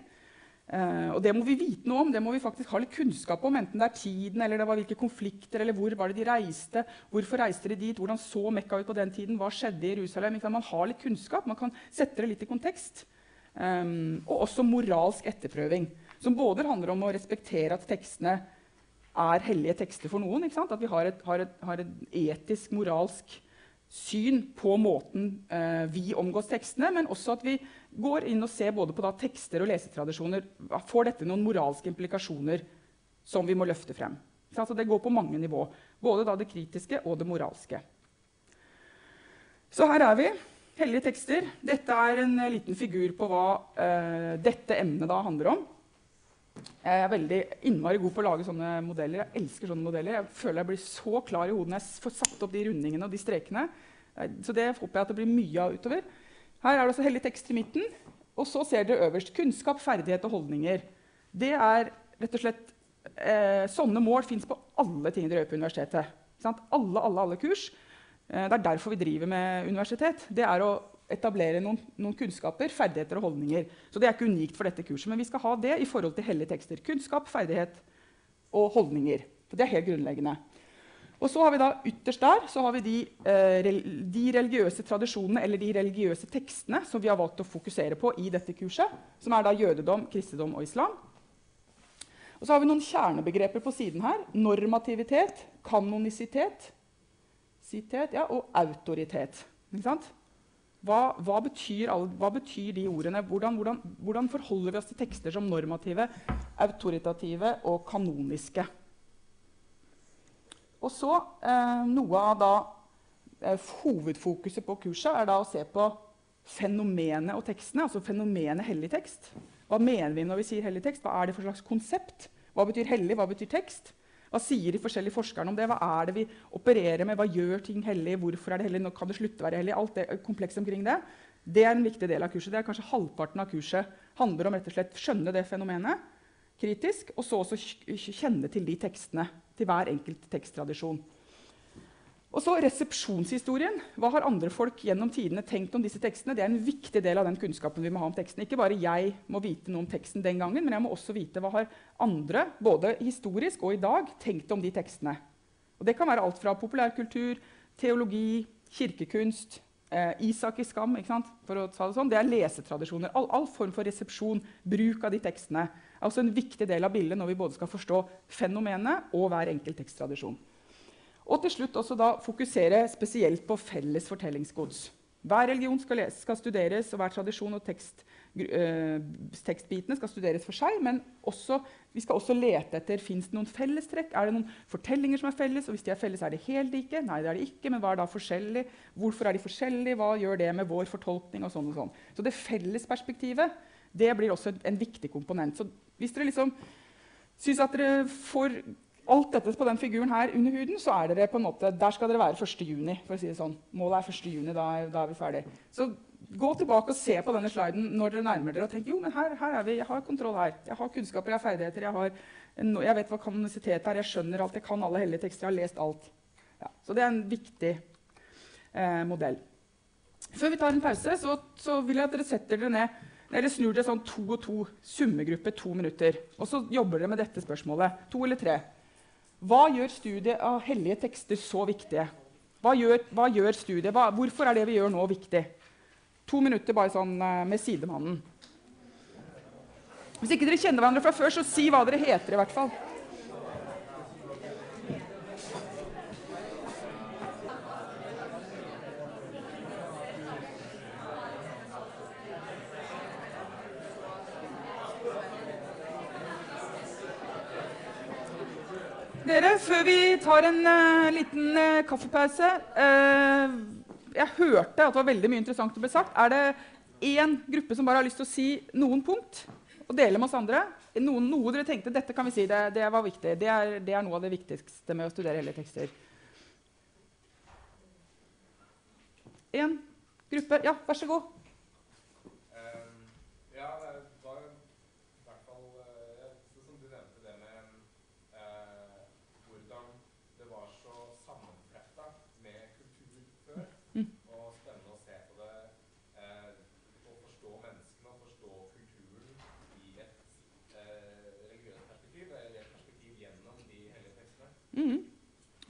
Uh, og det må vi vite noe om, det må vi faktisk ha litt kunnskap om. Enten det er tiden, eller det var hvilke konflikter, eller hvor var det de reiste. Hvorfor reiste de dit? Hvordan så Mekka ut på den tiden? Hva skjedde i Jerusalem? Man har litt kunnskap, man kan sette det litt i kontekst. Um, og også moralsk etterprøving, som både handler om å respektere at tekstene er hellige tekster for noen. At vi har et, har et, har et etisk, moralsk syn på måten eh, vi omgås tekstene, men også at vi går inn og ser både på da, tekster og lesetradisjoner. Får dette noen moralske implikasjoner som vi må løfte frem? Så altså, det går på mange nivå. Både da, det kritiske og det moralske. Så her er vi. Hellige tekster. Dette er en liten figur på hva eh, dette emnet da handler om. Jeg er veldig innmari god på å lage sånne modeller. Jeg elsker sånne modeller. Jeg føler jeg blir så klar i hodet når jeg får satt opp de rundingene og de strekene. Så det håper jeg at det blir mye av utover. Her er det også hellig tekst i midten. Og så ser dere øverst kunnskap, ferdighet og holdninger. Det er rett og slett eh, Sånne mål fins på alle ting dere gjør på universitetet. Alle, alle, alle kurs. Eh, det er derfor vi driver med universitet. Det er å etablere noen, noen, kunnskaper, ferdigheter og holdninger. Så det er ikke unikt for dette kurset, men vi skal ha det i forhold til hellige tekster. Kunnskap, ferdighet og holdninger. For det er helt grunnleggende. Og så har vi da Ytterst der så har vi de, eh, de, religiøse tradisjonene eller de religiøse tekstene som vi har valgt å fokusere på i dette kurset, som er da jødedom, kristendom og islam. Og så har vi noen kjernebegreper på siden her. Normativitet, kanonisitet sitet, ja, og autoritet. Ikke sant? Hva, hva, betyr, hva, betyr, de ordene? Hvordan, hvordan, hvordan, forholder vi oss til tekster som normative, autoritative og kanoniske? Og så eh, Noe av da, eh, hovedfokuset på kurset er da å se på fenomenet og tekstene. Altså fenomenet hellig tekst. Hva mener vi når vi sier hellig tekst? Hva er det for slags konsept? Hva betyr hellig? Hva betyr tekst? Hva sier de forskjellige forskerne om det? Hva er det vi opererer med? Hva gjør ting hellig? Hvorfor er det hellig? Nå kan det slutte å være hellig? Alt det komplekse omkring det. Det er en viktig del av kurset. Det er kanskje Halvparten av kurset handler om rett og slett skjønne det fenomenet kritisk, og så også kjenne til de tekstene. Til hver enkelt teksttradisjon. Og så resepsjonshistorien. Hva har andre folk gjennom tidene tenkt om disse tekstene? Det er en viktig del av den kunnskapen vi må ha om teksten. Ikke bare jeg må vite noe om teksten den gangen, men jeg må også vite hva har andre, både historisk og i dag, tenkt om de tekstene. Og det kan være alt fra populærkultur, teologi, kirkekunst, eh, Isak i Skam. for å ta Det sånn. Det er lesetradisjoner. All, all, form for resepsjon, bruk av de tekstene, er også en viktig del av bildet når vi både skal forstå fenomenet og hver enkelt teksttradisjon. Og til slutt også da fokusere spesielt på felles fortellingsgods. Hver religion skal, lese, skal studeres, og hver tradisjon og tekst, øh, tekstbitene skal studeres for seg. Men også, vi skal også lete etter fins det noen fellestrekk. Er det noen fortellinger som er felles? Og hvis de er felles, er det helt like? Nei, det er de ikke. Men hva er da forskjellig? Hvorfor er de forskjellige? Hva gjør det med vår fortolkning? og sånn og sånn. Så det fellesperspektivet det blir også en, en viktig komponent. Så hvis dere liksom syns at dere får alt dette på den figuren her under huden, så er dere på en måte, der skal dere være 1. juni. for å si det sånn. Målet er 1. juni, da da er vi ferdige. Så gå tilbake og se på denne sliden når dere nærmer dere og tenk jo, men her, her, er vi, jeg har kontroll her. Jeg har kunnskaper, jeg har ferdigheter, jeg, har, jeg vet hva kanonisitet er, jeg skjønner alt, jeg kan alle hellige tekster, jeg har lest alt. Ja, så det er en viktig eh, modell. Før vi tar en pause, så, så vil jeg at dere setter dere ned dere snur dere sånn to og to, summegruppe to minutter. Og så jobber dere med dette spørsmålet. To eller tre. Hva gjør studiet av hellige tekster så viktige? Hva gjør, hva gjør studiet? Hva, hvorfor er det vi gjør nå, viktig? To minutter bare sånn uh, med sidemannen. Hvis ikke dere kjenner hverandre fra før, så si hva dere heter. i hvert fall. Dere, før vi tar en uh, liten uh, kaffepause uh, Jeg hørte at det var veldig mye interessant som ble sagt. Er det én gruppe som bare har lyst til å si noen punkt og dele med oss andre? Noen, noe dere tenkte dette kan vi si, det, det var viktig. Det er, det er, noe av det viktigste med å studere hele tekster. Én gruppe. Ja, vær så god.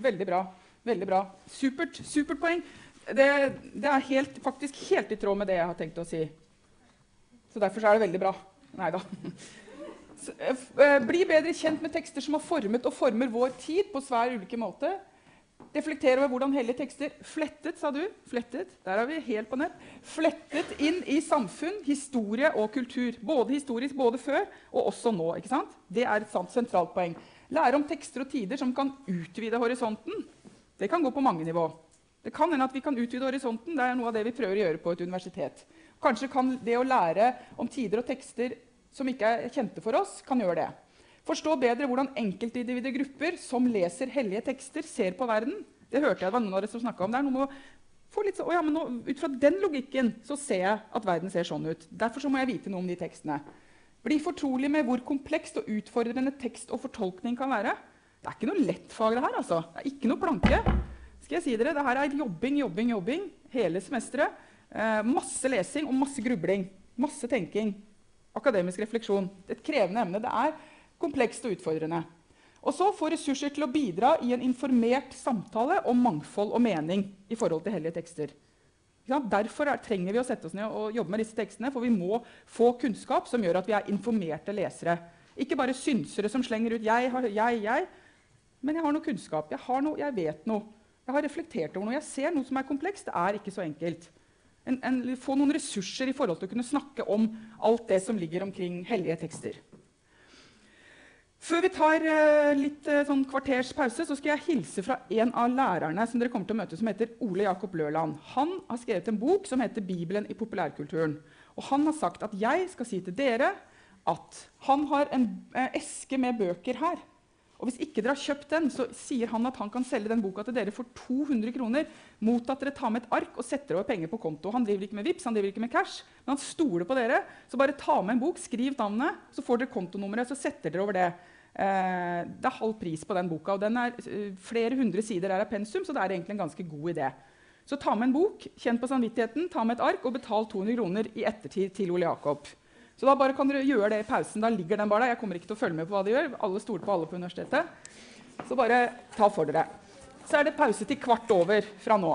Veldig bra. Veldig bra. Supert. Supert poeng. Det, det er helt, faktisk helt i tråd med det jeg har tenkt å si. Så derfor er det veldig bra. Nei da. Eh, bli bedre kjent med tekster som har formet og former vår tid på svær ulike måter. Reflektere over hvordan hellige tekster flettet, sa du. Flettet, der er vi helt på nett. Flettet inn i samfunn, historie og kultur. Både historisk, både før og også nå. ikke sant? Det er et sant sentralt poeng. Lære om tekster og tider som kan utvide horisonten. Det kan gå på mange nivå. Det kan hende at vi kan utvide horisonten. Det er noe av det vi prøver å gjøre på et universitet. Kanskje kan det å lære om tider og tekster som ikke er kjente for oss, kan gjøre det. Forstå bedre hvordan enkeltindivider grupper som leser hellige tekster, ser på verden. Det hørte jeg det var noen av dere som om. Det er noe med å få litt så, ja, men nå, Ut fra den logikken så ser jeg at verden ser sånn ut. Derfor må jeg vite noe om de tekstene. Bli fortrolig med hvor komplekst og utfordrende tekst og fortolkning kan være. Det er ikke noe lett fag, det her. altså. Det er ikke noe planke. Skal jeg si dere, det her er jobbing, jobbing, jobbing hele semesteret. Eh, masse lesing og masse grubling. Masse tenking. Akademisk refleksjon. Et krevende emne. Det er komplekst og utfordrende. Og så få ressurser til å bidra i en informert samtale om mangfold og mening i forhold til hellige tekster. Derfor er, trenger vi å sette oss ned og jobbe med disse tekstene, for vi må få kunnskap som gjør at vi er informerte lesere. Ikke bare synsere som slenger ut 'jeg, jeg, jeg', men jeg har noe kunnskap. Jeg, har noe, jeg vet noe. Jeg har reflektert over noe. Jeg ser noe som er komplekst. Det er ikke så enkelt. En, en, få noen ressurser i forhold til å kunne snakke om alt det som ligger omkring hellige tekster. Før vi tar uh, litt uh, sånn kvarters pause, så skal jeg hilse fra en av lærerne som dere kommer til å møte, som heter Ole Jakob Løland. Han har skrevet en bok som heter 'Bibelen i populærkulturen'. Og han har sagt at jeg skal si til dere at han har en uh, eske med bøker her. Og hvis ikke dere har kjøpt den, så sier han at han kan selge den boka til dere for 200 kroner mot at dere tar med et ark og setter over penger på konto. Han driver ikke med VIPs, han driver ikke med cash, men han stoler på dere. Så bare ta med en bok, skriv navnet, så får dere kontonummeret, så setter dere over det. Eh, det er halv pris på den boka, og den er eh, flere hundre sider er av pensum, så det er egentlig en ganske god idé. Så ta med en bok, kjenn på samvittigheten, ta med et ark og betal 200 kroner i ettertid til Ole Jakob. Så da bare kan dere gjøre det i pausen. Da ligger den bare der. Jeg kommer ikke til å følge med på hva de gjør. Alle stoler på alle på universitetet. Så bare ta for dere. Så er det pause til kvart over fra nå.